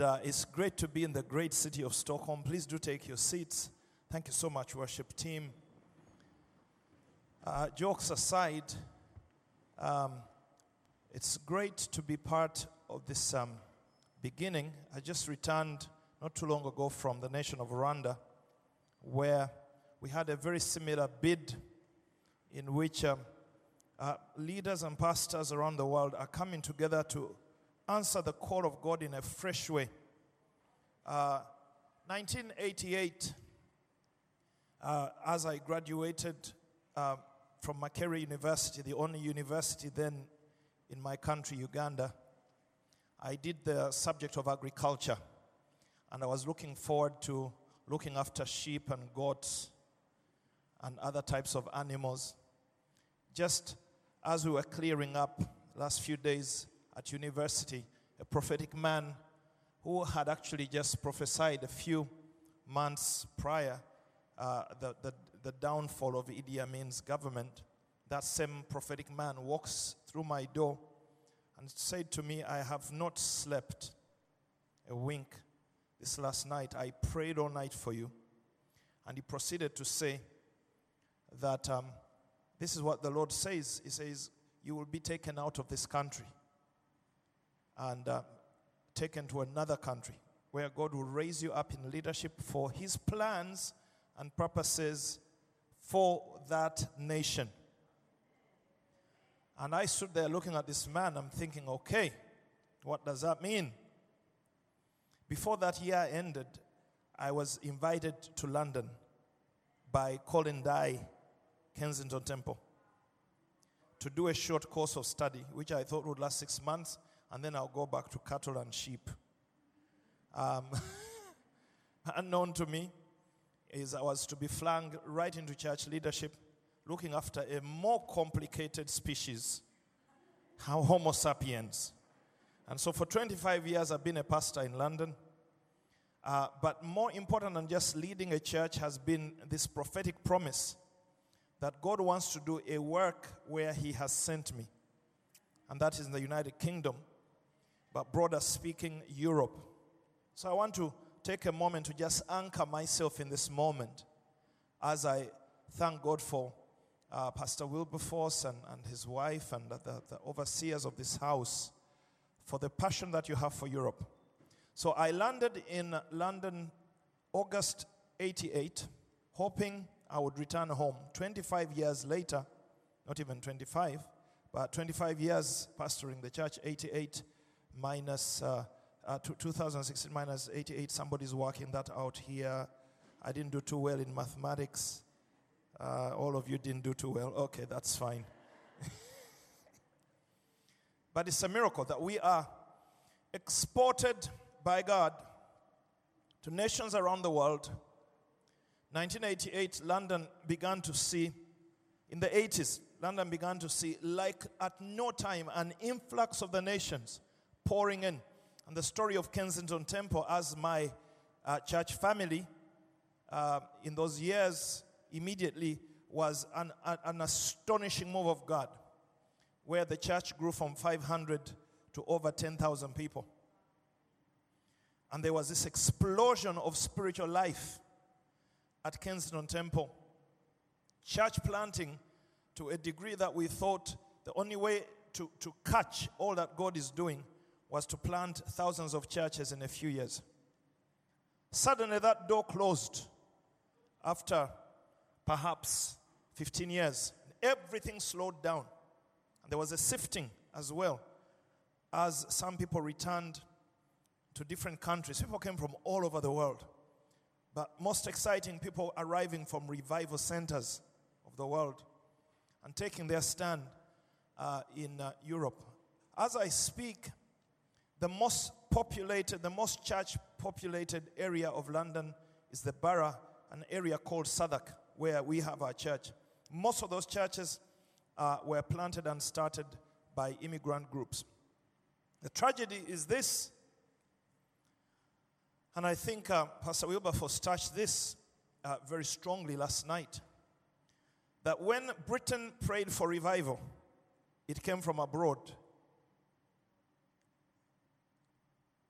Uh, it's great to be in the great city of Stockholm. Please do take your seats. Thank you so much, worship team. Uh, jokes aside, um, it's great to be part of this um, beginning. I just returned not too long ago from the nation of Rwanda, where we had a very similar bid in which um, uh, leaders and pastors around the world are coming together to answer the call of God in a fresh way. Uh, 1988, uh, as I graduated uh, from Makerere University, the only university then in my country, Uganda, I did the subject of agriculture. And I was looking forward to looking after sheep and goats and other types of animals. Just as we were clearing up last few days at university, a prophetic man who had actually just prophesied a few months prior uh, the, the, the downfall of Idi Amin's government, that same prophetic man walks through my door and said to me, I have not slept a wink this last night. I prayed all night for you. And he proceeded to say that um, this is what the Lord says. He says, You will be taken out of this country and uh, taken to another country where God will raise you up in leadership for his plans and purposes for that nation. And I stood there looking at this man. I'm thinking, okay, what does that mean? Before that year ended, I was invited to London by Colin Dye, Kensington Temple, to do a short course of study, which I thought would last six months, and then I'll go back to cattle and sheep. Um, unknown to me is I was to be flung right into church leadership, looking after a more complicated species, how Homo sapiens. And so for 25 years, I've been a pastor in London. Uh, but more important than just leading a church has been this prophetic promise that God wants to do a work where He has sent me. And that is in the United Kingdom, but broader speaking, Europe. So I want to take a moment to just anchor myself in this moment as I thank God for uh, Pastor Wilberforce and, and his wife and the, the overseers of this house for the passion that you have for Europe. So I landed in London August 88, hoping I would return home. 25 years later, not even 25, but 25 years pastoring the church, 88 minus uh, uh, two- 2016 minus 88. Somebody's working that out here. I didn't do too well in mathematics. Uh, all of you didn't do too well. Okay, that's fine. but it's a miracle that we are exported by God to nations around the world. 1988, London began to see, in the 80s, London began to see, like at no time, an influx of the nations pouring in. And the story of Kensington Temple, as my uh, church family uh, in those years immediately, was an, an, astonishing move of God, where the church grew from 500 to over 10,000 people. And there was this explosion of spiritual life at Kensington Temple. Church planting to a degree that we thought the only way to, to catch all that God is doing was to plant thousands of churches in a few years. Suddenly, that door closed after perhaps 15 years. Everything slowed down. And there was a sifting as well as some people returned to different countries. People came from all over the world. But most exciting, people arriving from revival centers of the world and taking their stand uh, in uh, Europe. As I speak, the most populated, the most church populated area of London is the borough, an area called Southwark, where we have our church. Most of those churches uh, were planted and started by immigrant groups. The tragedy is this, and I think uh, Pastor Wilberforce touched this uh, very strongly last night that when Britain prayed for revival, it came from abroad.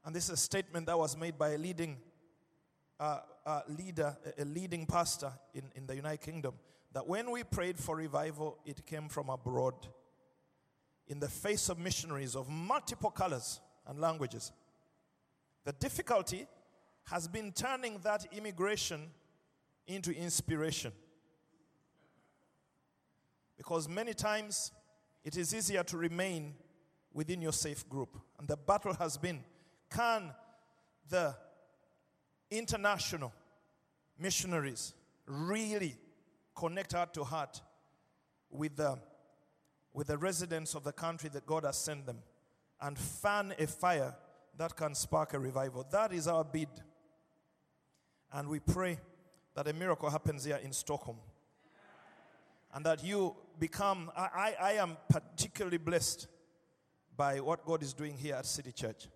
And this is a statement that was made by a leading uh, uh, leader, a- leading pastor in, in the United Kingdom, that when we prayed for revival, it came from abroad in the face of missionaries of multiple colors and languages. The difficulty has been turning that immigration into inspiration. Because many times it is easier to remain within your safe group. And the battle has been can the international missionaries really connect heart to heart with the, with the residents of the country that God has sent them and fan a fire that can spark a revival? That is our bid. And we pray that a miracle happens here in Stockholm and that you become. I, I, I am particularly blessed by what God is doing here at City Church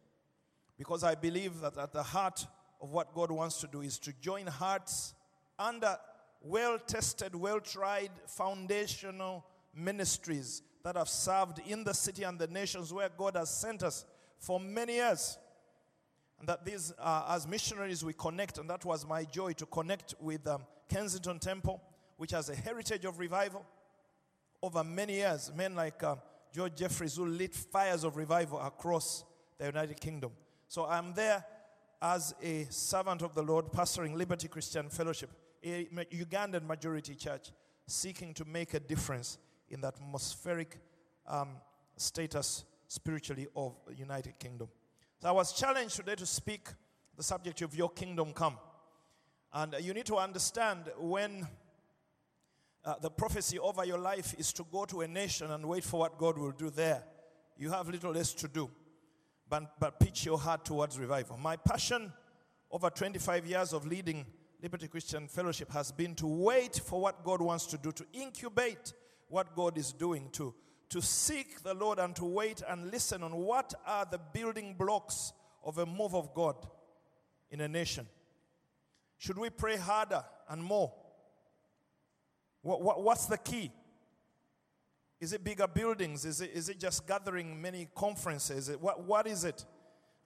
because I believe that at the heart of what God wants to do is to join hearts under well tested, well tried, foundational ministries that have served in the city and the nations where God has sent us for many years. And that these, uh, as missionaries, we connect, and that was my joy to connect with um, Kensington Temple, which has a heritage of revival over many years. Men like um, George Jeffreys who lit fires of revival across the United Kingdom. So I'm there as a servant of the Lord, pastoring Liberty Christian Fellowship, a Ugandan majority church, seeking to make a difference in the atmospheric um, status spiritually of United Kingdom. So I was challenged today to speak the subject of your kingdom come. And you need to understand when uh, the prophecy over your life is to go to a nation and wait for what God will do there. You have little less to do, but, but pitch your heart towards revival. My passion over 25 years of leading Liberty Christian Fellowship has been to wait for what God wants to do, to incubate what God is doing, to, to seek the Lord and to wait and listen on what are the building blocks of a move of God in a nation. Should we pray harder and more? What, what, what's the key? Is it bigger buildings? Is it, is it just gathering many conferences? What, what is it?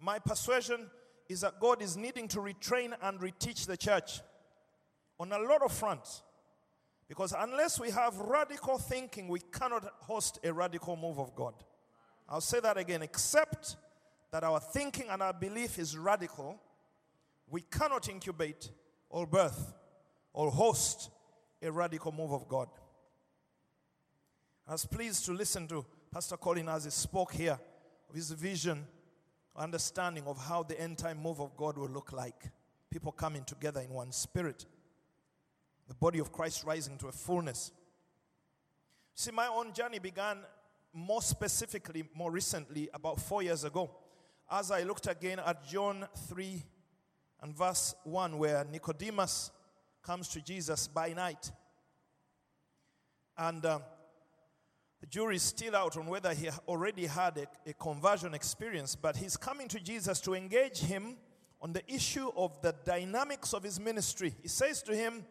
My persuasion is that God is needing to retrain and reteach the church on a lot of fronts. Because unless we have radical thinking, we cannot host a radical move of God. I'll say that again. Except that our thinking and our belief is radical, we cannot incubate or birth or host a radical move of God. I was pleased to listen to Pastor Colin as he spoke here of his vision, understanding of how the end time move of God will look like. People coming together in one spirit, the body of Christ rising to a fullness. See, my own journey began more specifically, more recently, about four years ago, as I looked again at John 3 and verse 1, where Nicodemus comes to Jesus by night. And uh, the jury is still out on whether he already had a, a conversion experience, but he's coming to Jesus to engage him on the issue of the dynamics of his ministry. He says to him,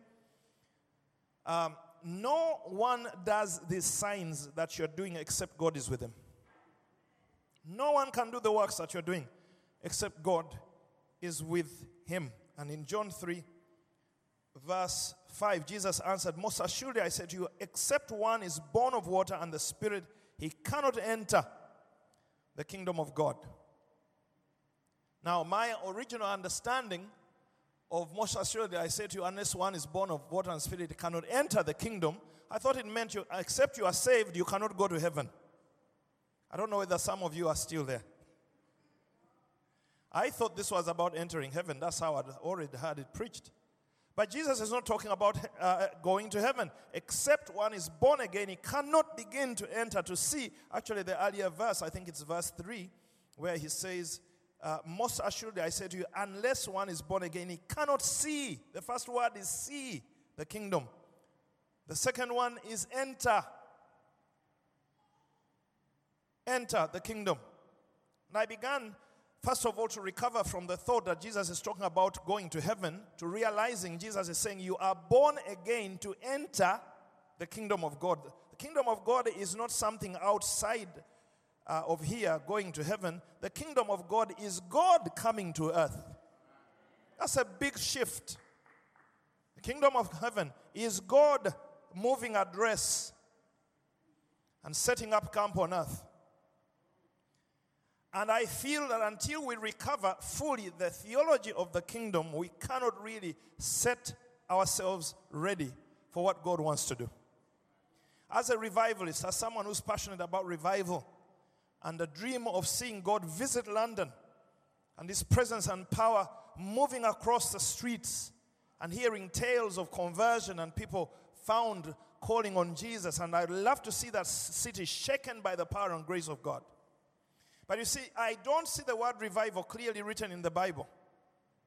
um, No one does these signs that you're doing except God is with him. No one can do the works that you're doing except God is with him. And in John 3, verse 5, Jesus answered, Most assuredly I say to you, except one is born of water and the Spirit, he cannot enter the kingdom of God. Now, my original understanding of most assuredly I say to you, unless one is born of water and spirit, he cannot enter the kingdom. I thought it meant you, except you are saved, you cannot go to heaven. I don't know whether some of you are still there. I thought this was about entering heaven. That's how I'd already had it preached. But Jesus is not talking about uh, going to heaven. Except one is born again, he cannot begin to enter to see. Actually, the earlier verse, I think it's verse 3, where he says, uh, Most assuredly, I say to you, unless one is born again, he cannot see. The first word is see the kingdom. The second one is enter. Enter the kingdom. And I began, first of all, to recover from the thought that Jesus is talking about going to heaven, to realizing Jesus is saying, You are born again to enter the kingdom of God. The kingdom of God is not something outside uh, of here going to heaven. The kingdom of God is God coming to earth. That's a big shift. The kingdom of heaven is God moving address and setting up camp on earth. And I feel that until we recover fully the theology of the kingdom, we cannot really set ourselves ready for what God wants to do. As a revivalist, as someone who's passionate about revival and the dream of seeing God visit London and His presence and power moving across the streets and hearing tales of conversion and people found calling on Jesus. And I'd love to see that city shaken by the power and grace of God. But you see, I don't see the word revival clearly written in the Bible.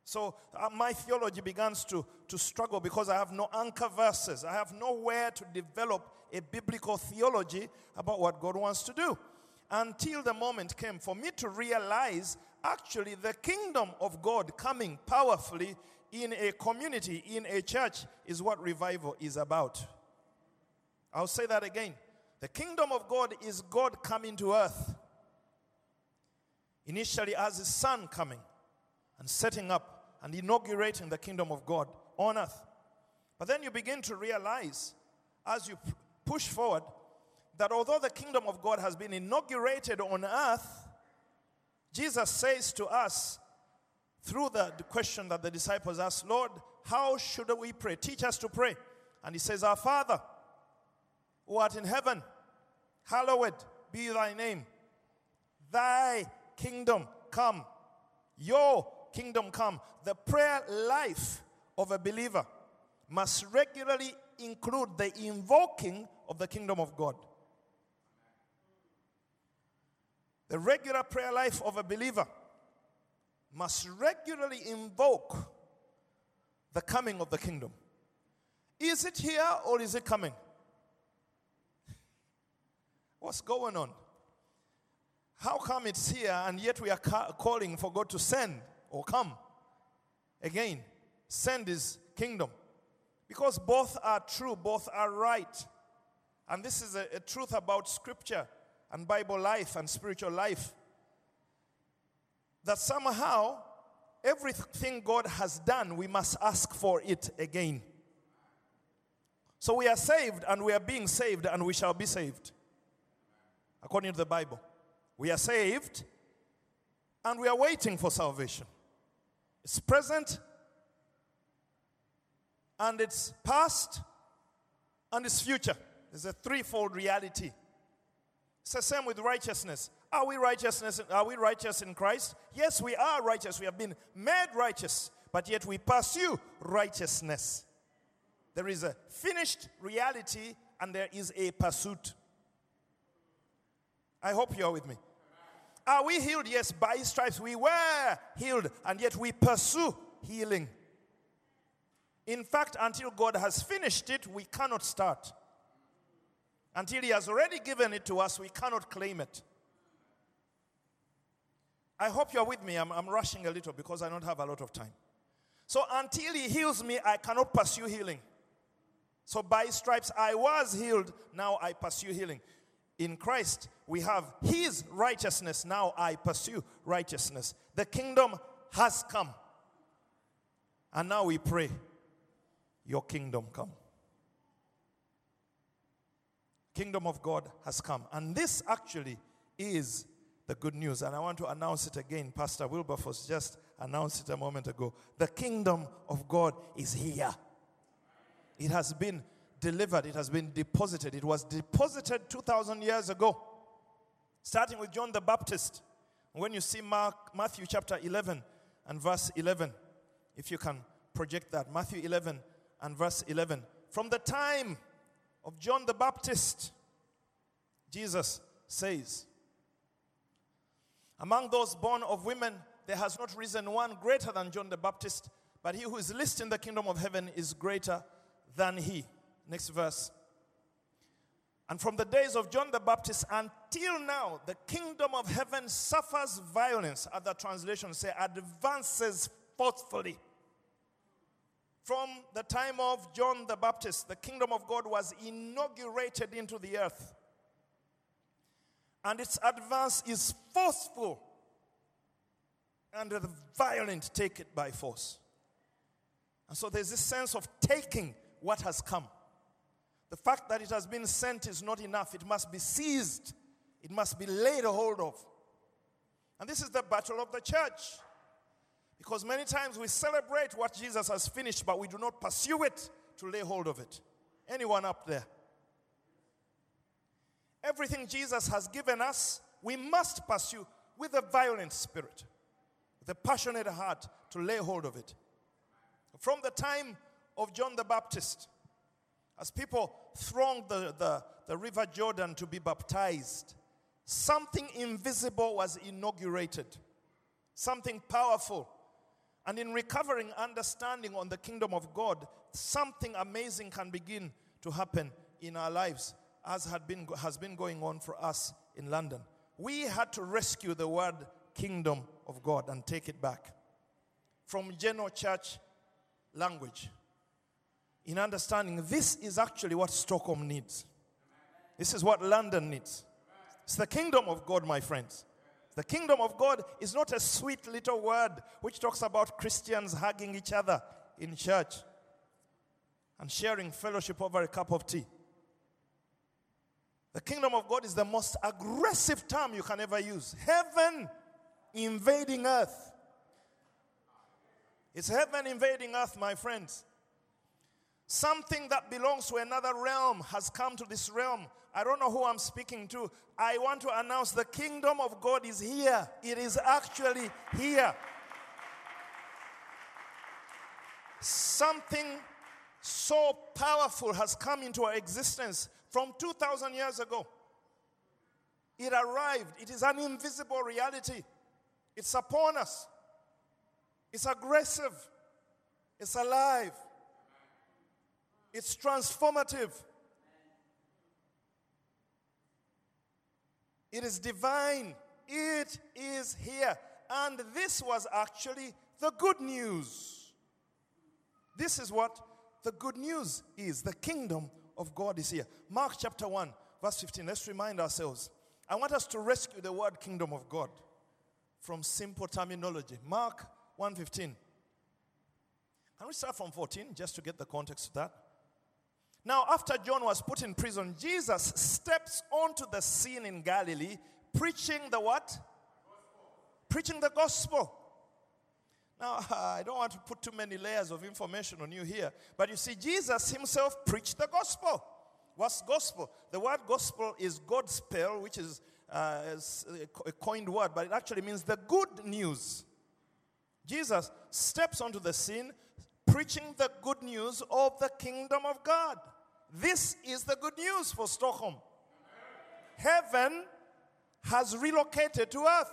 So uh, my theology begins to, to struggle because I have no anchor verses. I have nowhere to develop a biblical theology about what God wants to do. Until the moment came for me to realize actually the kingdom of God coming powerfully in a community, in a church, is what revival is about. I'll say that again. The kingdom of God is God coming to earth. Initially, as his son coming and setting up and inaugurating the kingdom of God on earth. But then you begin to realize as you push forward that although the kingdom of God has been inaugurated on earth, Jesus says to us through the, the question that the disciples asked, Lord, how should we pray? Teach us to pray. And he says, Our Father, who art in heaven, hallowed be thy name. Thy kingdom come. Your kingdom come. The prayer life of a believer must regularly include the invoking of the kingdom of God. The regular prayer life of a believer must regularly invoke the coming of the kingdom. Is it here or is it coming? What's going on? How come it's here and yet we are ca- calling for God to send or come? Again, send is kingdom. Because both are true, both are right. And this is a, a truth about scripture and Bible life and spiritual life. That somehow, everything God has done, we must ask for it again. So we are saved and we are being saved and we shall be saved. According to the Bible. We are saved and we are waiting for salvation. It's present and it's past and it's future. It's a threefold reality. It's the same with righteousness. Are we righteousness? Are we righteous in Christ? Yes, we are righteous. We have been made righteous, but yet we pursue righteousness. There is a finished reality and there is a pursuit. I hope you are with me. Are we healed? Yes, by his stripes we were healed, and yet we pursue healing. In fact, until God has finished it, we cannot start. Until he has already given it to us, we cannot claim it. I hope you're with me. I'm, I'm rushing a little because I don't have a lot of time. So until he heals me, I cannot pursue healing. So by stripes I was healed, now I pursue healing. In Christ, we have his righteousness, now I pursue righteousness. The kingdom has come. And now we pray, Your kingdom come. Kingdom of God has come. And this actually is the good news. And I want to announce it again. Pastor Wilberforce just announced it a moment ago. The kingdom of God is here. It has been delivered, it has been deposited. It was deposited 2,000 years ago, starting with John the Baptist. When you see Mark, Matthew chapter 11 and verse 11, if you can project that, Matthew 11 and verse 11. From the time of John the Baptist, Jesus says, Among those born of women, there has not risen one greater than John the Baptist, but he who is least in the kingdom of heaven is greater than he. Next verse. And from the days of John the Baptist until now, the kingdom of heaven suffers violence. Other translations say advances forcefully. From the time of John the Baptist, the kingdom of God was inaugurated into the earth. And its advance is forceful. And the violent take it by force. And so there's this sense of taking what has come. The fact that it has been sent is not enough. It must be seized, it must be laid hold of. And this is the battle of the church. Because many times we celebrate what Jesus has finished, but we do not pursue it to lay hold of it. Anyone up there? Everything Jesus has given us, we must pursue with a violent spirit, with a passionate heart to lay hold of it. From the time of John the Baptist, as people thronged the, the, the river Jordan to be baptized, something invisible was inaugurated, something powerful. And in recovering understanding on the kingdom of God, something amazing can begin to happen in our lives, as had been, has been going on for us in London. We had to rescue the word kingdom of God and take it back from general church language in understanding this is actually what Stockholm needs. This is what London needs. It's the kingdom of God, my friends. The kingdom of God is not a sweet little word which talks about Christians hugging each other in church and sharing fellowship over a cup of tea. The kingdom of God is the most aggressive term you can ever use. Heaven invading earth. It's heaven invading earth, my friends. Something that belongs to another realm has come to this realm. I don't know who I'm speaking to. I want to announce the kingdom of God is here. It is actually here. Something so powerful has come into our existence from 2,000 years ago. It arrived. It is an invisible reality. It's upon us. It's aggressive. It's alive. It's transformative. It is divine. It is here. And this was actually the good news. This is what the good news is. The kingdom of God is here. Mark chapter 1, verse 15. Let's remind ourselves. I want us to rescue the word kingdom of God from simple terminology. Mark 1:15. Can we start from 14 just to get the context of that? Now, after John was put in prison, Jesus steps onto the scene in Galilee preaching the what? Preaching the gospel. Now, I don't want to put too many layers of information on you here, but you see, Jesus himself preached the gospel. What's gospel? The word gospel is God's spell, which is, uh, is a coined word, but it actually means the good news. Jesus steps onto the scene preaching the good news of the kingdom of God. This is the good news for Stockholm. Heaven has relocated to earth.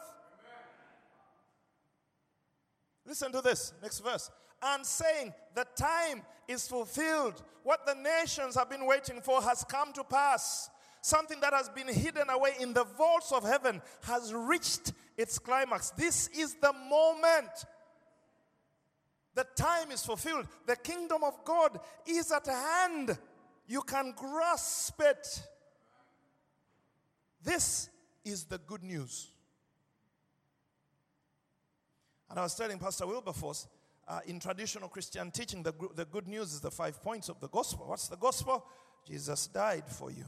Listen to this, next verse. And saying, The time is fulfilled. What the nations have been waiting for has come to pass. Something that has been hidden away in the vaults of heaven has reached its climax. This is the moment. The time is fulfilled. The kingdom of God is at hand. You can grasp it. This is the good news. And I was telling Pastor Wilberforce, uh, in traditional Christian teaching, the, the good news is the five points of the gospel. What's the gospel? Jesus died for you.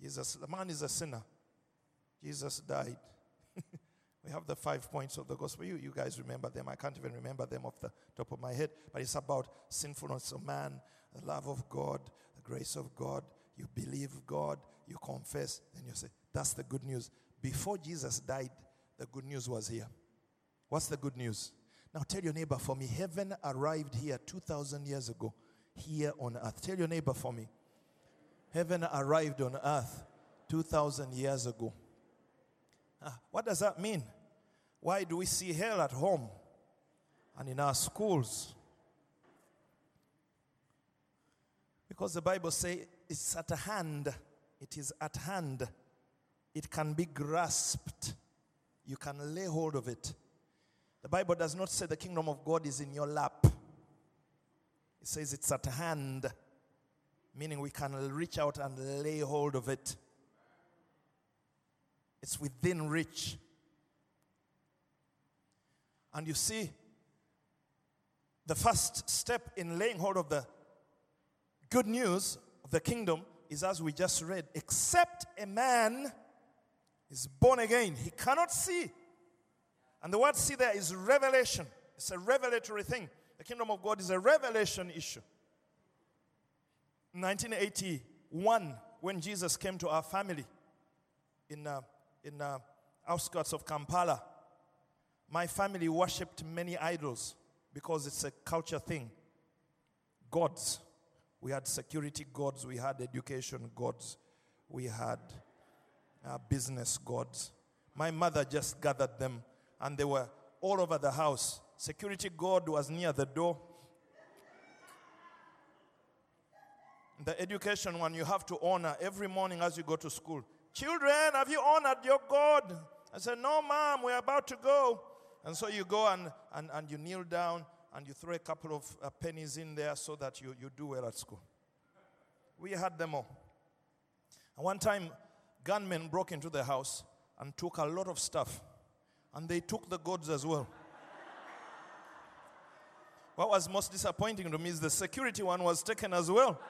Jesus, the man is a sinner. Jesus died. we have the five points of the gospel. You, you guys remember them. I can't even remember them off the top of my head. But it's about sinfulness of man, the love of God, the grace of God. You believe God, you confess, then you say, That's the good news. Before Jesus died, the good news was here. What's the good news? Now tell your neighbor for me, heaven arrived here 2,000 years ago, here on earth. Tell your neighbor for me, heaven arrived on earth 2,000 years ago, Ah, what does that mean? Why do we see hell at home and in our schools? Because the Bible says it's at hand. It is at hand. It can be grasped. You can lay hold of it. The Bible does not say the kingdom of God is in your lap. It says it's at hand, meaning we can reach out and lay hold of it. It's within reach. And you see, the first step in laying hold of the good news of the kingdom is as we just read except a man is born again, he cannot see. And the word see there is revelation, it's a revelatory thing. The kingdom of God is a revelation issue. In 1981, when Jesus came to our family in, uh, in uh, outskirts of Kampala, my family worshipped many idols because it's a culture thing. Gods. We had security gods, we had education gods, we had uh, business gods. My mother just gathered them and they were all over the house. Security god was near the door. The education one you have to honor every morning as you go to school. Children, have you honored your God? I said, No, mom, we're about to go. And so you go and, and, and you kneel down and you throw a couple of uh, pennies in there so that you, you do well at school. We had them all. And one time, gunmen broke into the house and took a lot of stuff. And they took the gods as well. what was most disappointing to me is the security one was taken as well.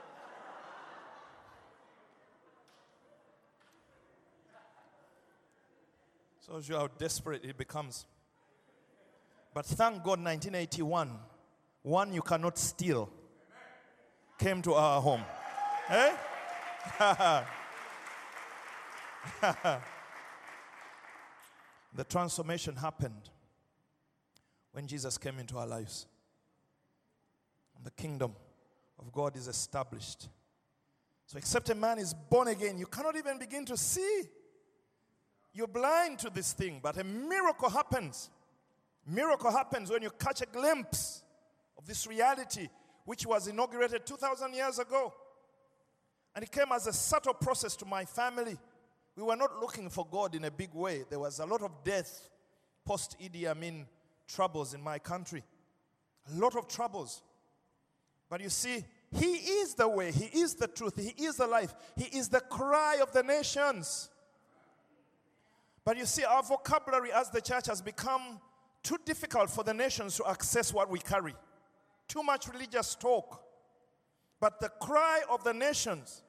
Shows you how desperate it becomes. But thank God, 1981, one you cannot steal came to our home. Eh? the transformation happened when Jesus came into our lives. The kingdom of God is established. So, except a man is born again, you cannot even begin to see. You're blind to this thing, but a miracle happens. Miracle happens when you catch a glimpse of this reality, which was inaugurated 2,000 years ago. And it came as a subtle process to my family. We were not looking for God in a big way. There was a lot of death post Idi Amin troubles in my country. A lot of troubles. But you see, He is the way, He is the truth, He is the life, He is the cry of the nations. But you see, our vocabulary as the church has become too difficult for the nations to access what we carry. Too much religious talk. But the cry of the nations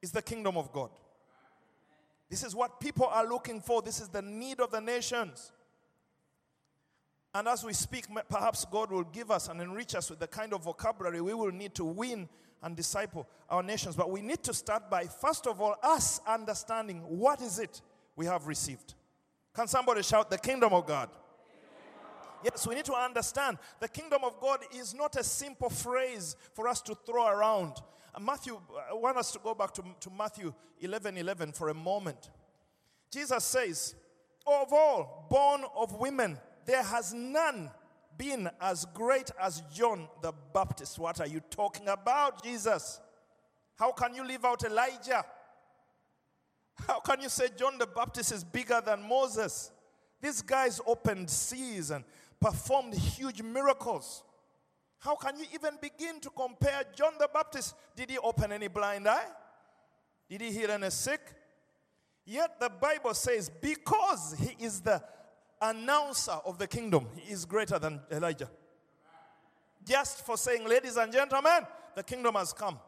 is the kingdom of God. This is what people are looking for. This is the need of the nations. And as we speak, perhaps God will give us and enrich us with the kind of vocabulary we will need to win and disciple our nations. But we need to start by, first of all, us understanding what is it we have received. Can somebody shout, the kingdom of God? Yes, we need to understand the kingdom of God is not a simple phrase for us to throw around. Uh, Matthew, I want us to go back to, to Matthew 11 11 for a moment. Jesus says, Of all born of women, there has none been as great as John the Baptist. What are you talking about, Jesus? How can you leave out Elijah? How can you say John the Baptist is bigger than Moses? These guys opened seas and performed huge miracles. How can you even begin to compare John the Baptist? Did he open any blind eye? Did he heal any sick? Yet the Bible says, because he is the announcer of the kingdom, he is greater than Elijah. Just for saying, ladies and gentlemen, the kingdom has come.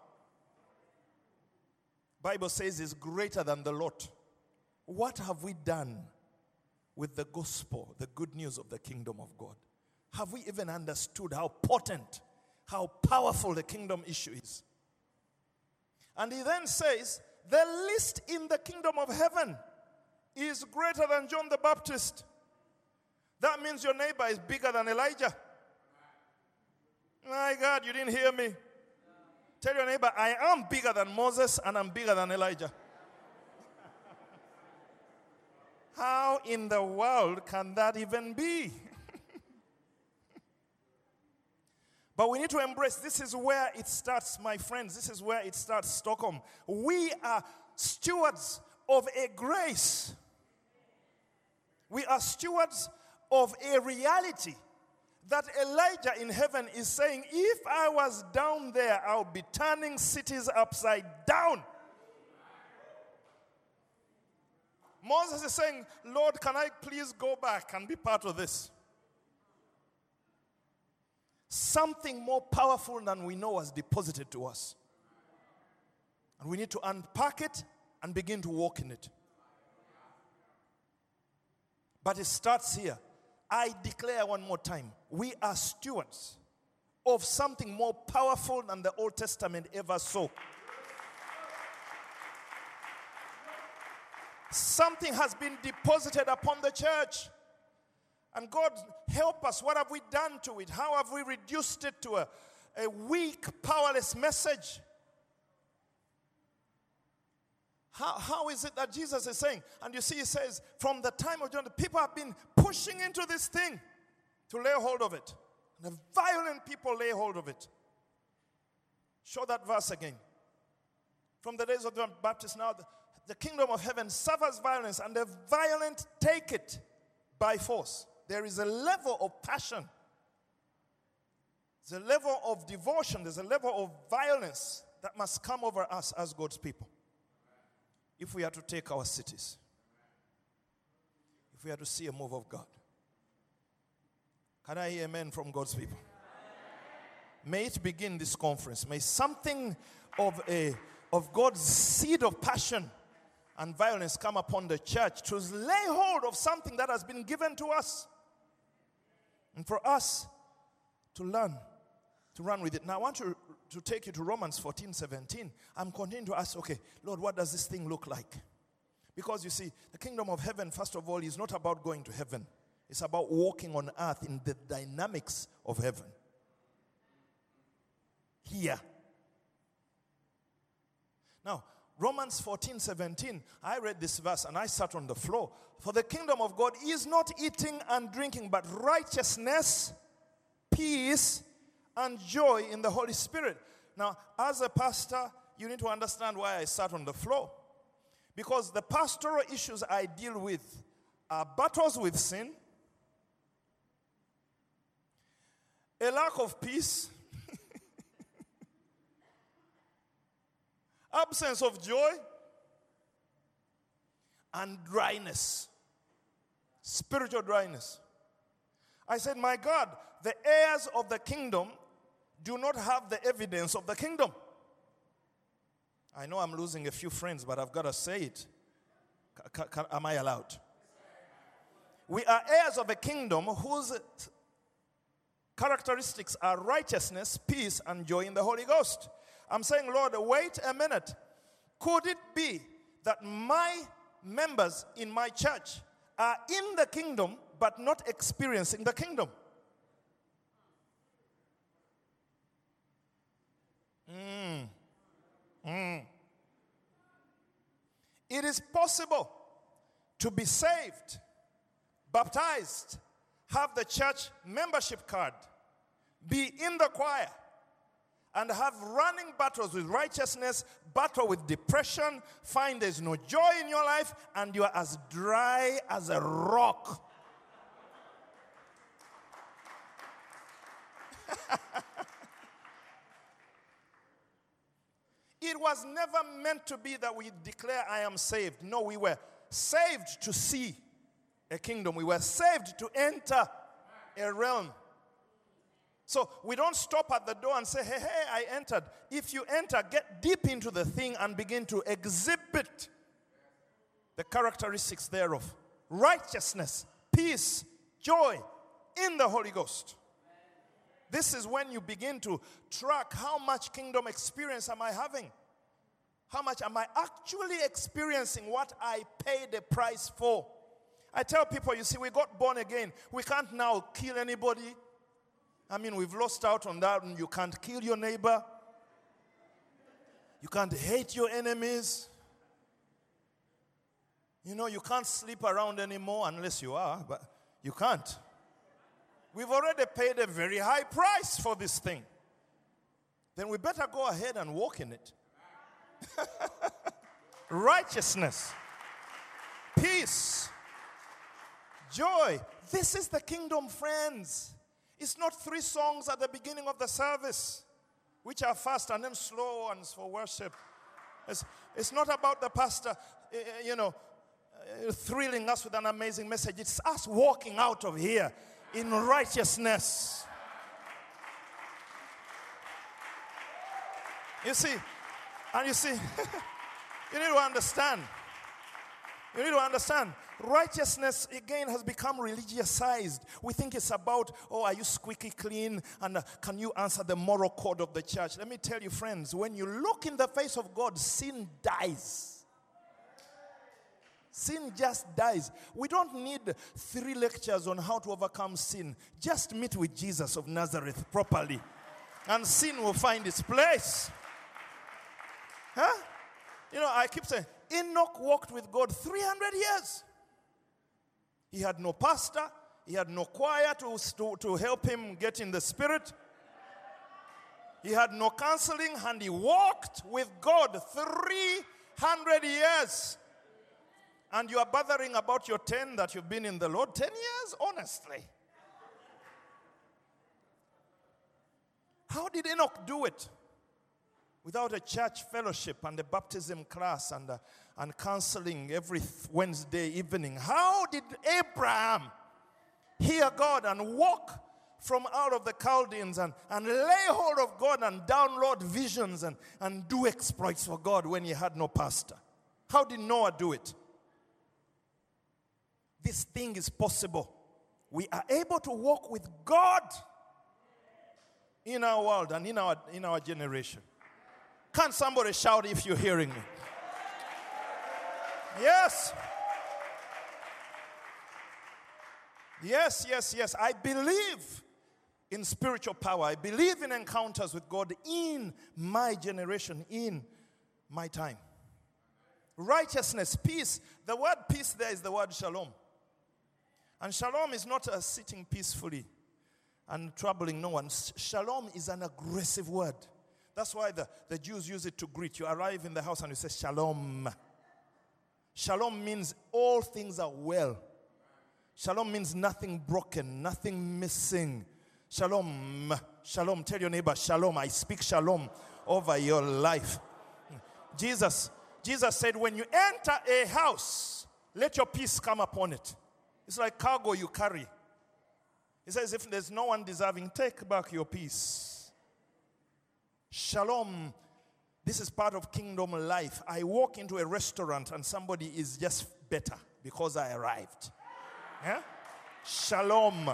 Bible says is greater than the lot. What have we done with the gospel, the good news of the kingdom of God? Have we even understood how potent, how powerful the kingdom issue is? And he then says, the least in the kingdom of heaven is greater than John the Baptist. That means your neighbor is bigger than Elijah. My God, you didn't hear me. Tell your neighbor, I am bigger than Moses and I'm bigger than Elijah. How in the world can that even be? But we need to embrace this is where it starts, my friends. This is where it starts, Stockholm. We are stewards of a grace. We are stewards of a reality that Elijah in heaven is saying, if I was down there, I would be turning cities upside down. Moses is saying, Lord, can I please go back and be part of this? Something more powerful than we know was deposited to us. And we need to unpack it and begin to walk in it. But it starts here. I declare one more time we are stewards of something more powerful than the Old Testament ever saw. Something has been deposited upon the church. And God, help us. What have we done to it? How have we reduced it to a, a weak, powerless message? How, how is it that Jesus is saying? And you see, he says, from the time of John, the people have been pushing into this thing to lay hold of it. And the violent people lay hold of it. Show that verse again. From the days of John the Baptist, now the, kingdom of heaven suffers violence, and the violent take it by force. There is a level of passion, there's a level of devotion, there's a level of violence that must come over us as God's people if we are to take our cities, if we are to see a move of God. Can I hear amen from God's people? May it begin this conference. May something of a of God's seed of passion and violence come upon the church to lay hold of something that has been given to us. And for us to learn, to run with it. Now I want to, to take you to Romans 14, 17. I'm continuing to ask, okay, Lord, what does this thing look like? Because you see, the kingdom of heaven, first of all, is not about going to heaven. It's about walking on earth in the dynamics of heaven. Here. Now, Romans 14, 17, I read this verse and I sat on the floor. For the kingdom of God is not eating and drinking, but righteousness, peace, and joy in the Holy Spirit. Now, as a pastor, you need to understand why I sat on the floor. Because the pastoral issues I deal with are battles with sin, a lack of peace, absence of joy, and dryness. Spiritual dryness. I said, My God, the heirs of the kingdom do not have the evidence of the kingdom. I know I'm losing a few friends, but I've got to say it. Ca- ca- am I allowed? We are heirs of a kingdom whose characteristics are righteousness, peace, and joy in the Holy Ghost. I'm saying, Lord, wait a minute. Could it be that my members in my church are in the kingdom but not experiencing the kingdom? Mm. Mm. It is possible to be saved, baptized, have the church membership card, be in the choir, and have running battles with righteousness, battle with depression, find there's no joy in your life, and you are as dry as a rock. It was never meant to be that we declare, I am saved. No, we were saved to see a kingdom, we were saved to enter a realm. So we don't stop at the door and say, hey, hey, I entered. If you enter, get deep into the thing and begin to exhibit the characteristics thereof righteousness, peace, joy in the Holy Ghost. This is when you begin to track how much kingdom experience am I having? How much am I actually experiencing what I paid the price for? I tell people, you see, we got born again. We can't now kill anybody. I mean, we've lost out on that, you can't kill your neighbor. You can't hate your enemies. You know, you can't sleep around anymore unless you are, but you can't. We've already paid a very high price for this thing. Then we better go ahead and walk in it. Righteousness, peace, joy. This is the kingdom, friends. It's not three songs at the beginning of the service, which are fast and then slow ones for worship. It's, it's not about the pastor, eh, eh, you know, eh, thrilling us with an amazing message. It's us walking out of here in righteousness. You see, and you see, you need to understand. You need to understand. Righteousness again has become religiousized. We think it's about, oh, are you squeaky clean? And uh, can you answer the moral code of the church? Let me tell you, friends, when you look in the face of God, sin dies. Sin just dies. We don't need three lectures on how to overcome sin. Just meet with Jesus of Nazareth properly, and sin will find its place. Huh? You know, I keep saying, Enoch walked with God 300 years. He had no pastor, he had no choir to, to, to help him get in the spirit. He had no counseling, and he walked with God 300 years. And you are bothering about your 10 that you've been in the Lord 10 years? Honestly. How did Enoch do it? Without a church fellowship and a baptism class and, uh, and counseling every Wednesday evening. How did Abraham hear God and walk from out of the Chaldeans and, and lay hold of God and download visions and, and do exploits for God when he had no pastor? How did Noah do it? This thing is possible. We are able to walk with God in our world and in our, in our generation. Can somebody shout if you're hearing me? Yes. Yes, yes, yes. I believe in spiritual power. I believe in encounters with God in my generation, in my time. Righteousness, peace. The word peace there is the word shalom. And shalom is not a sitting peacefully and troubling no one. Shalom is an aggressive word. That's why the, the Jews use it to greet. You arrive in the house and you say shalom. Shalom means all things are well. Shalom means nothing broken, nothing missing. Shalom. Shalom. Tell your neighbor, shalom. I speak shalom over your life. Jesus, Jesus said, when you enter a house, let your peace come upon it. It's like cargo you carry. He says, if there's no one deserving, take back your peace. Shalom. This is part of kingdom life. I walk into a restaurant and somebody is just better because I arrived. Yeah? Shalom.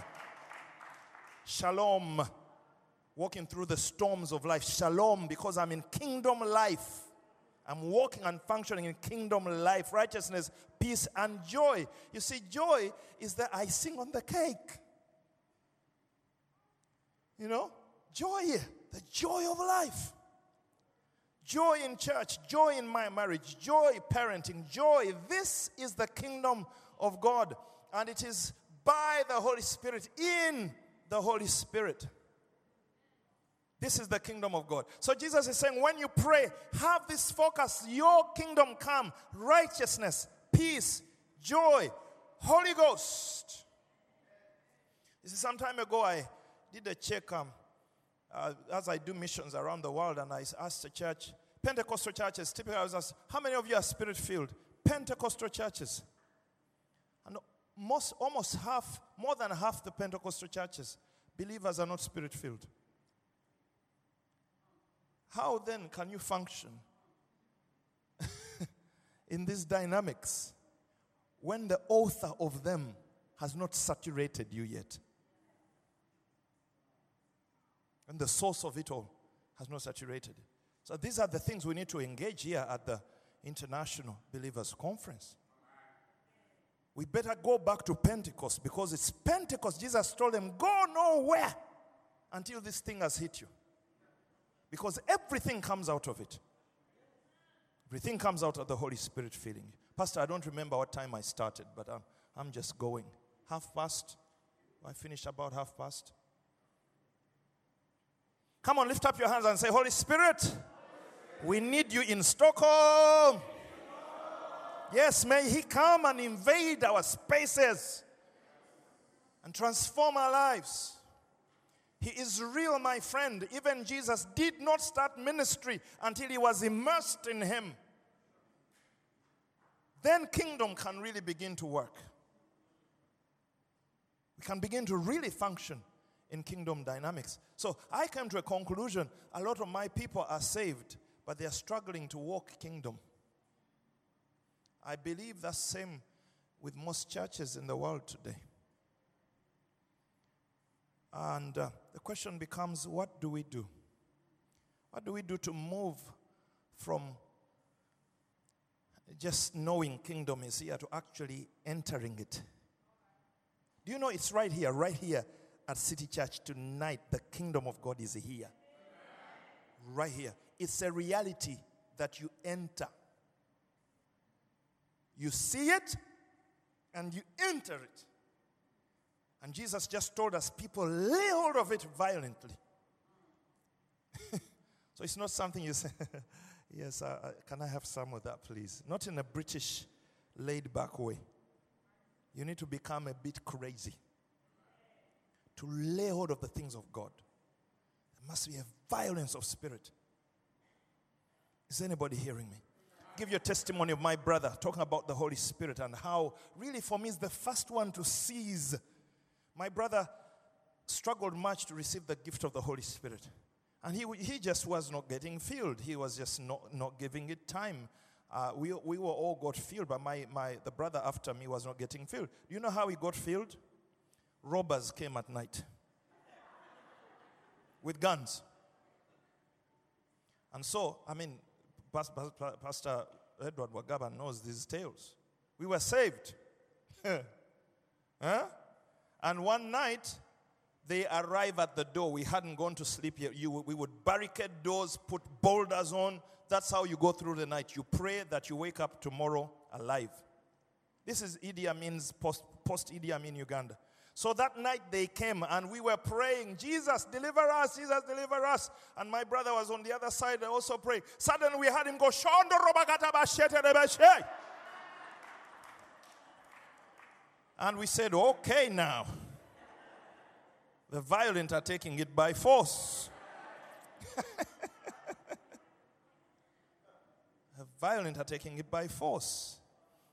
Shalom. Walking through the storms of life. Shalom because I'm in kingdom life. I'm walking and functioning in kingdom life, righteousness, peace, and joy. You see, joy is the icing on the cake. You know, joy, the joy of life. Joy in church, joy in my marriage, joy parenting, joy. This is the kingdom of God. And it is by the Holy Spirit, in the Holy Spirit. This is the kingdom of God. So Jesus is saying, when you pray, have this focus your kingdom come, righteousness, peace, joy, Holy Ghost. You see, some time ago, I did a check um, uh, as I do missions around the world, and I ask the church, Pentecostal churches, typically I was asked, how many of you are spirit filled? Pentecostal churches. And most, almost half, more than half the Pentecostal churches, believers are not spirit filled. How then can you function in these dynamics when the author of them has not saturated you yet? And the source of it all has not saturated. So these are the things we need to engage here at the International Believers Conference. We better go back to Pentecost because it's Pentecost. Jesus told them, Go nowhere until this thing has hit you. Because everything comes out of it. Everything comes out of the Holy Spirit filling you. Pastor, I don't remember what time I started, but I'm, I'm just going. Half past? I finished about half past. Come on, lift up your hands and say, Holy Spirit, we need you in Stockholm. Yes, may He come and invade our spaces and transform our lives. He is real, my friend. Even Jesus did not start ministry until he was immersed in Him. Then kingdom can really begin to work. We can begin to really function in kingdom dynamics. So I came to a conclusion a lot of my people are saved, but they are struggling to walk kingdom. I believe that's same with most churches in the world today. And uh, the question becomes what do we do? What do we do to move from just knowing kingdom is here to actually entering it? Do you know it's right here, right here at City Church tonight? The kingdom of God is here. Right here. It's a reality that you enter. You see it and you enter it. And Jesus just told us people lay hold of it violently. so it's not something you say, yes, uh, uh, can I have some of that, please? Not in a British laid back way. You need to become a bit crazy to lay hold of the things of God. There must be a violence of spirit. Is anybody hearing me? Give your testimony of my brother talking about the Holy Spirit and how, really, for me, is the first one to seize. My brother struggled much to receive the gift of the Holy Spirit. And he, he just was not getting filled. He was just not, not giving it time. Uh, we, we were all got filled, but my, my, the brother after me was not getting filled. Do you know how he got filled? Robbers came at night with guns. And so, I mean, Pas- Pas- Pa- Pastor Edward Wagaba knows these tales. We were saved. huh? And one night, they arrive at the door. We hadn't gone to sleep yet. You, we would barricade doors, put boulders on. That's how you go through the night. You pray that you wake up tomorrow alive. This is Idi Amin's post, post Idi Amin Uganda. So that night they came and we were praying, Jesus, deliver us, Jesus, deliver us. And my brother was on the other side also praying. Suddenly we had him go, Shondo. And we said, okay now. The violent are taking it by force. the violent are taking it by force.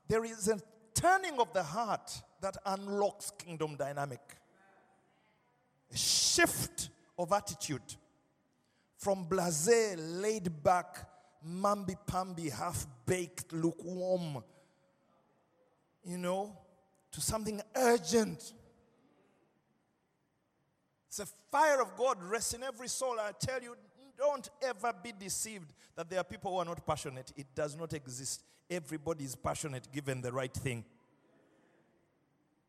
There is a turning of the heart that unlocks kingdom dynamic. A shift of attitude from blase, laid back, mamby pamby, half baked, lukewarm, you know, to something urgent. It's a fire of God rests in every soul. I tell you, don't ever be deceived that there are people who are not passionate. It does not exist. Everybody is passionate given the right thing.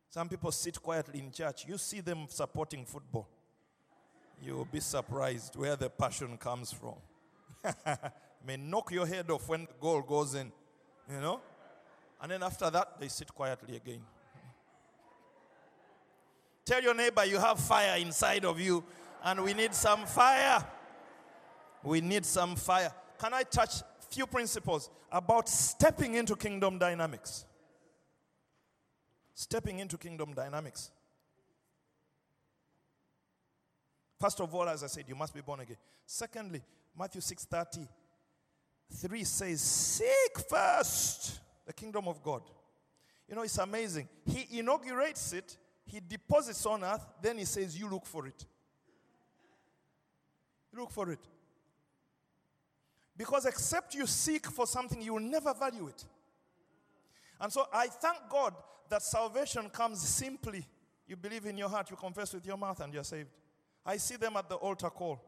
Some people sit quietly in church. You see them supporting football. You'll be surprised where the passion comes from. May knock your head off when the goal goes in, you know? And then after that, they sit quietly again. Tell your neighbor you have fire inside of you, and we need some fire. We need some fire. Can I touch few principles about stepping into kingdom dynamics? Stepping into kingdom dynamics. First of all, as I said, you must be born again. Secondly, Matthew 6:30 3 says, Seek first the kingdom of God. You know, it's amazing. He inaugurates it, he deposits on earth, then he says, You look for it. Look for it. Because except you seek for something, you will never value it. And so I thank God that salvation comes simply. You believe in your heart, you confess with your mouth, and you're saved. I see them at the altar call.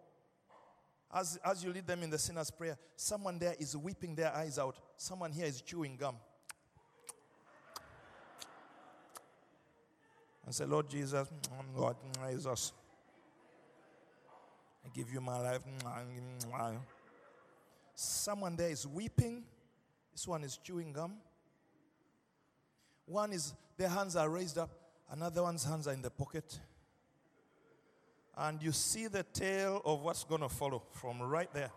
As, as you lead them in the sinner's prayer, someone there is weeping their eyes out. Someone here is chewing gum. And say, Lord Jesus, mm, Lord mm, Jesus, I give you my life. Mm, Someone there is weeping. This one is chewing gum. One is their hands are raised up, another one's hands are in the pocket. And you see the tail of what's going to follow from right there.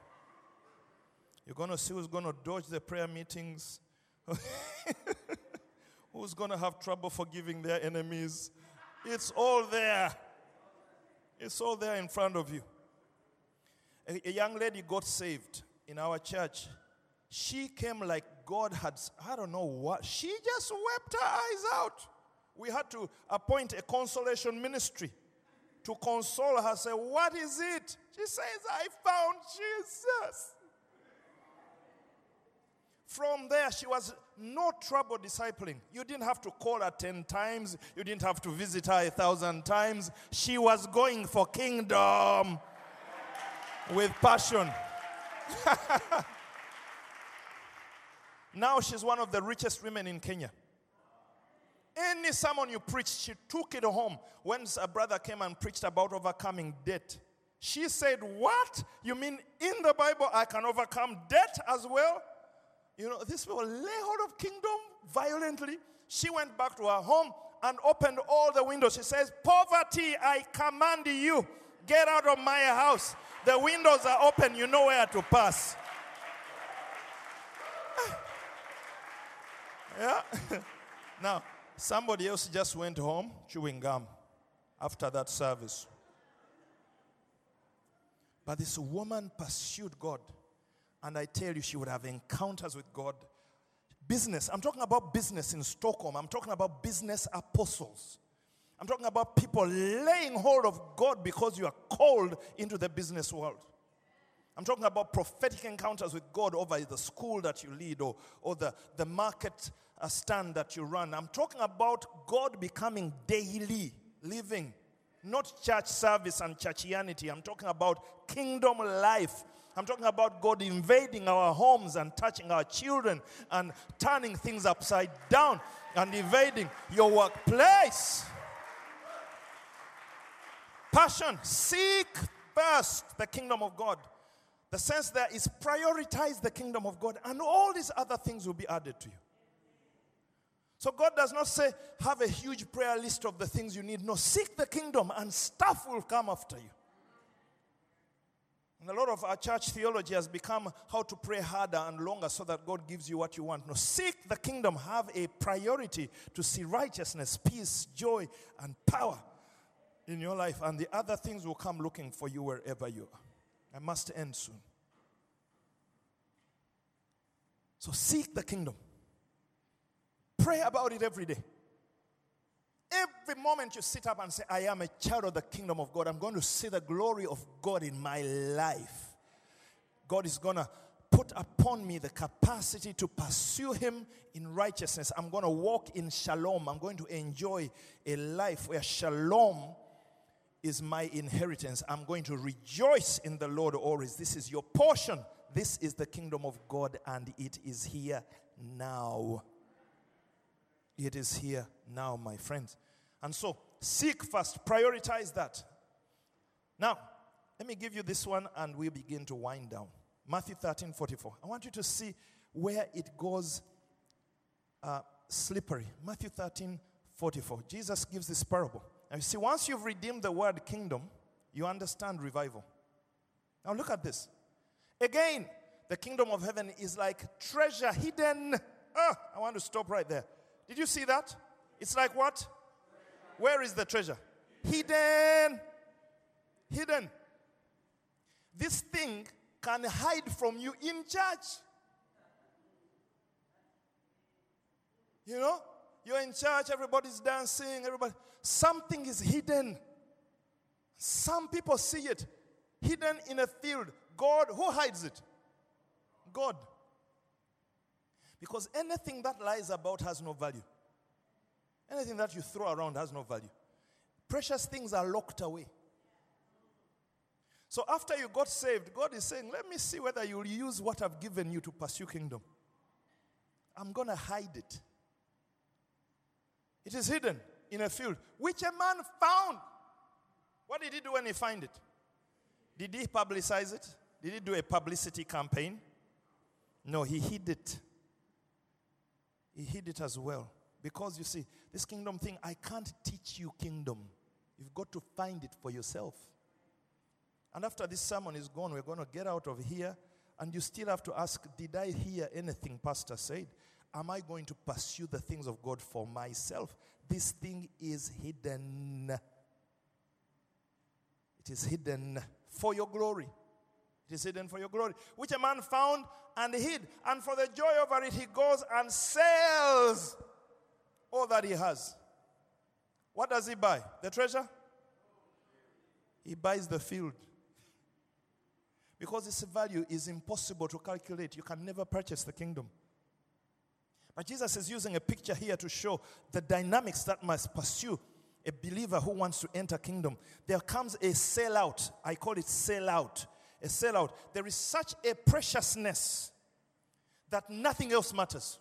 You're going to see who's going to dodge the prayer meetings, who's going to have trouble forgiving their enemies. It's all there. It's all there in front of you. A, a young lady got saved in our church. She came like God had, I don't know what, she just wept her eyes out. We had to appoint a consolation ministry to console her. Say, What is it? She says, I found Jesus. From there, she was no trouble discipling. You didn't have to call her 10 times, you didn't have to visit her a thousand times. She was going for kingdom with passion. now she's one of the richest women in Kenya. Any sermon you preached, she took it home. When a brother came and preached about overcoming debt, she said, What? You mean in the Bible I can overcome debt as well? You know, these people lay hold of kingdom violently. She went back to her home and opened all the windows. She says, Poverty, I command you, get out of my house. The windows are open, you know where to pass. yeah. now, somebody else just went home chewing gum after that service. But this woman pursued God. And I tell you, she would have encounters with God. Business, I'm talking about business in Stockholm. I'm talking about business apostles. I'm talking about people laying hold of God because you are called into the business world. I'm talking about prophetic encounters with God over the school that you lead or, or the, the market uh, stand that you run. I'm talking about God becoming daily living, not church service and churchianity. I'm talking about kingdom life. I'm talking about God invading our homes and touching our children and turning things upside down and invading your workplace. Passion. Seek first the kingdom of God. The sense there is prioritize the kingdom of God, and all these other things will be added to you. So God does not say, have a huge prayer list of the things you need. No, seek the kingdom, and stuff will come after you. And a lot of our church theology has become how to pray harder and longer so that God gives you what you want. No, seek the kingdom, have a priority to see righteousness, peace, joy, and power in your life, and the other things will come looking for you wherever you are. I must end soon. So seek the kingdom. Pray about it every day. Every moment you sit up and say, I am a child of the kingdom of God, I'm going to see the glory of God in my life. God is going to put upon me the capacity to pursue Him in righteousness. I'm going to walk in shalom. I'm going to enjoy a life where shalom is my inheritance. I'm going to rejoice in the Lord always. This is your portion. This is the kingdom of God, and it is here now. It is here now, my friends. And so, seek first, prioritize that. Now, let me give you this one and we'll begin to wind down. Matthew 13 44. I want you to see where it goes uh, slippery. Matthew 13 44. Jesus gives this parable. Now, you see, once you've redeemed the word kingdom, you understand revival. Now, look at this. Again, the kingdom of heaven is like treasure hidden. Ah, I want to stop right there. Did you see that? It's like what? Where is the treasure? Hidden. Hidden. This thing can hide from you in church. You know, you're in church, everybody's dancing, everybody. Something is hidden. Some people see it hidden in a field. God, who hides it? God. Because anything that lies about has no value. Anything that you throw around has no value. Precious things are locked away. So after you got saved, God is saying, Let me see whether you'll use what I've given you to pursue kingdom. I'm going to hide it. It is hidden in a field, which a man found. What did he do when he found it? Did he publicize it? Did he do a publicity campaign? No, he hid it. He hid it as well. Because you see, this kingdom thing, I can't teach you kingdom. You've got to find it for yourself. And after this sermon is gone, we're going to get out of here. And you still have to ask Did I hear anything Pastor said? Am I going to pursue the things of God for myself? This thing is hidden. It is hidden for your glory. It is hidden for your glory, which a man found and hid. And for the joy over it, he goes and sells all that he has. What does he buy? The treasure? He buys the field. Because its value is impossible to calculate. You can never purchase the kingdom. But Jesus is using a picture here to show the dynamics that must pursue a believer who wants to enter kingdom. There comes a sellout. I call it sellout. A sellout. There is such a preciousness that nothing else matters.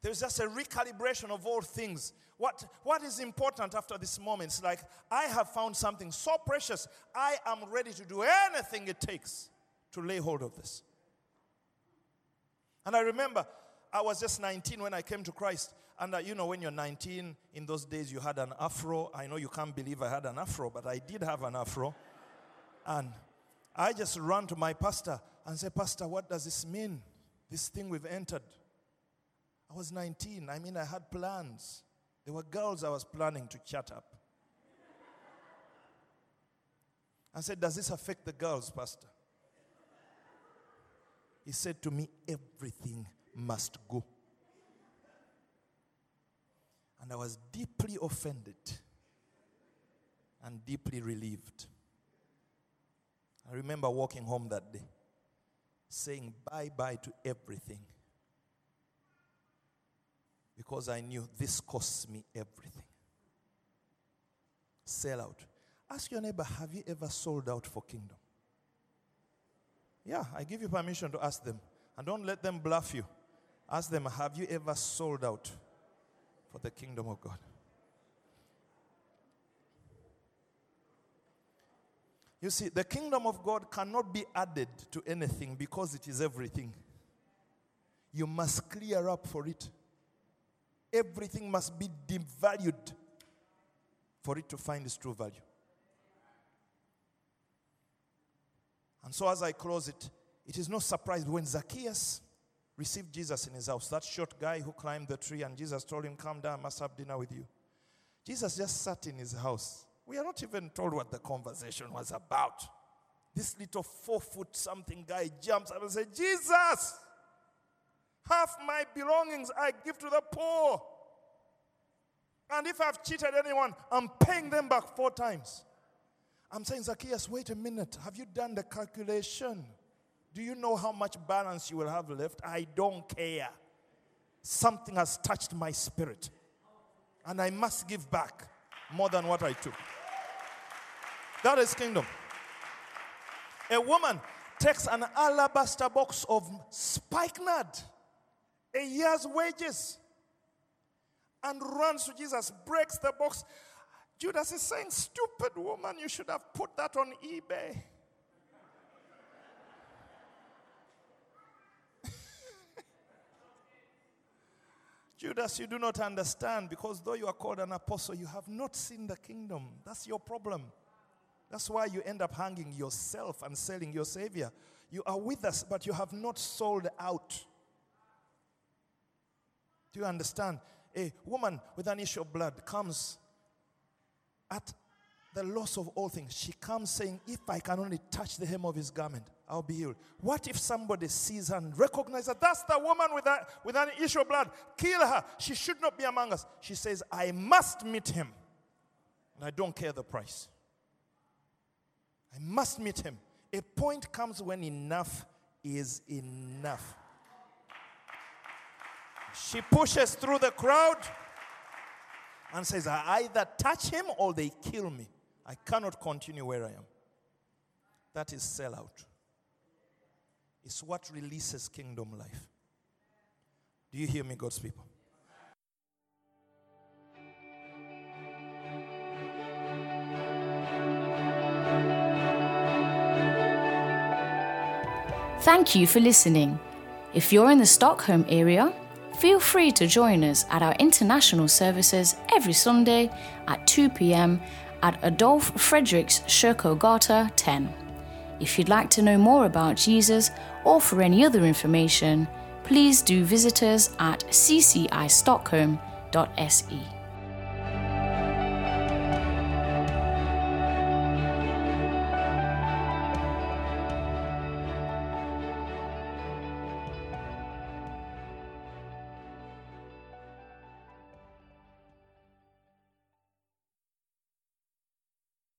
There's just a recalibration of all things. What, what is important after this moment? It's like, I have found something so precious, I am ready to do anything it takes to lay hold of this. And I remember I was just 19 when I came to Christ. And uh, you know, when you're 19, in those days you had an afro. I know you can't believe I had an afro, but I did have an afro. And I just ran to my pastor and said, Pastor, what does this mean? This thing we've entered. I was 19. I mean, I had plans. There were girls I was planning to chat up. I said, Does this affect the girls, Pastor? He said to me, Everything must go. And I was deeply offended and deeply relieved. I remember walking home that day, saying bye bye to everything because I knew this costs me everything. Sell out. Ask your neighbor, have you ever sold out for kingdom? Yeah, I give you permission to ask them. And don't let them bluff you. Ask them, have you ever sold out for the kingdom of God? You see, the kingdom of God cannot be added to anything because it is everything. You must clear up for it. Everything must be devalued for it to find its true value. And so, as I close it, it is no surprise when Zacchaeus received Jesus in his house, that short guy who climbed the tree, and Jesus told him, Come down, I must have dinner with you. Jesus just sat in his house. We are not even told what the conversation was about. This little four foot something guy jumps up and says, Jesus, half my belongings I give to the poor. And if I've cheated anyone, I'm paying them back four times. I'm saying, Zacchaeus, wait a minute. Have you done the calculation? Do you know how much balance you will have left? I don't care. Something has touched my spirit. And I must give back more than what I took. That is kingdom. A woman takes an alabaster box of spikenard, a year's wages, and runs to Jesus, breaks the box. Judas is saying, Stupid woman, you should have put that on eBay. Judas, you do not understand because though you are called an apostle, you have not seen the kingdom. That's your problem. That's why you end up hanging yourself and selling your Savior. You are with us, but you have not sold out. Do you understand? A woman with an issue of blood comes at the loss of all things. She comes saying, If I can only touch the hem of his garment, I'll be healed. What if somebody sees and recognizes that that's the woman with, that, with an issue of blood? Kill her. She should not be among us. She says, I must meet him. And I don't care the price. I must meet him. A point comes when enough is enough. She pushes through the crowd and says, I either touch him or they kill me. I cannot continue where I am. That is sellout is what releases kingdom life. Do you hear me, God's people? Thank you for listening. If you're in the Stockholm area, feel free to join us at our international services every Sunday at 2 pm at Adolf Fredriks Kyrkogata 10. If you'd like to know more about Jesus or for any other information, please do visit us at ccistockholm.se.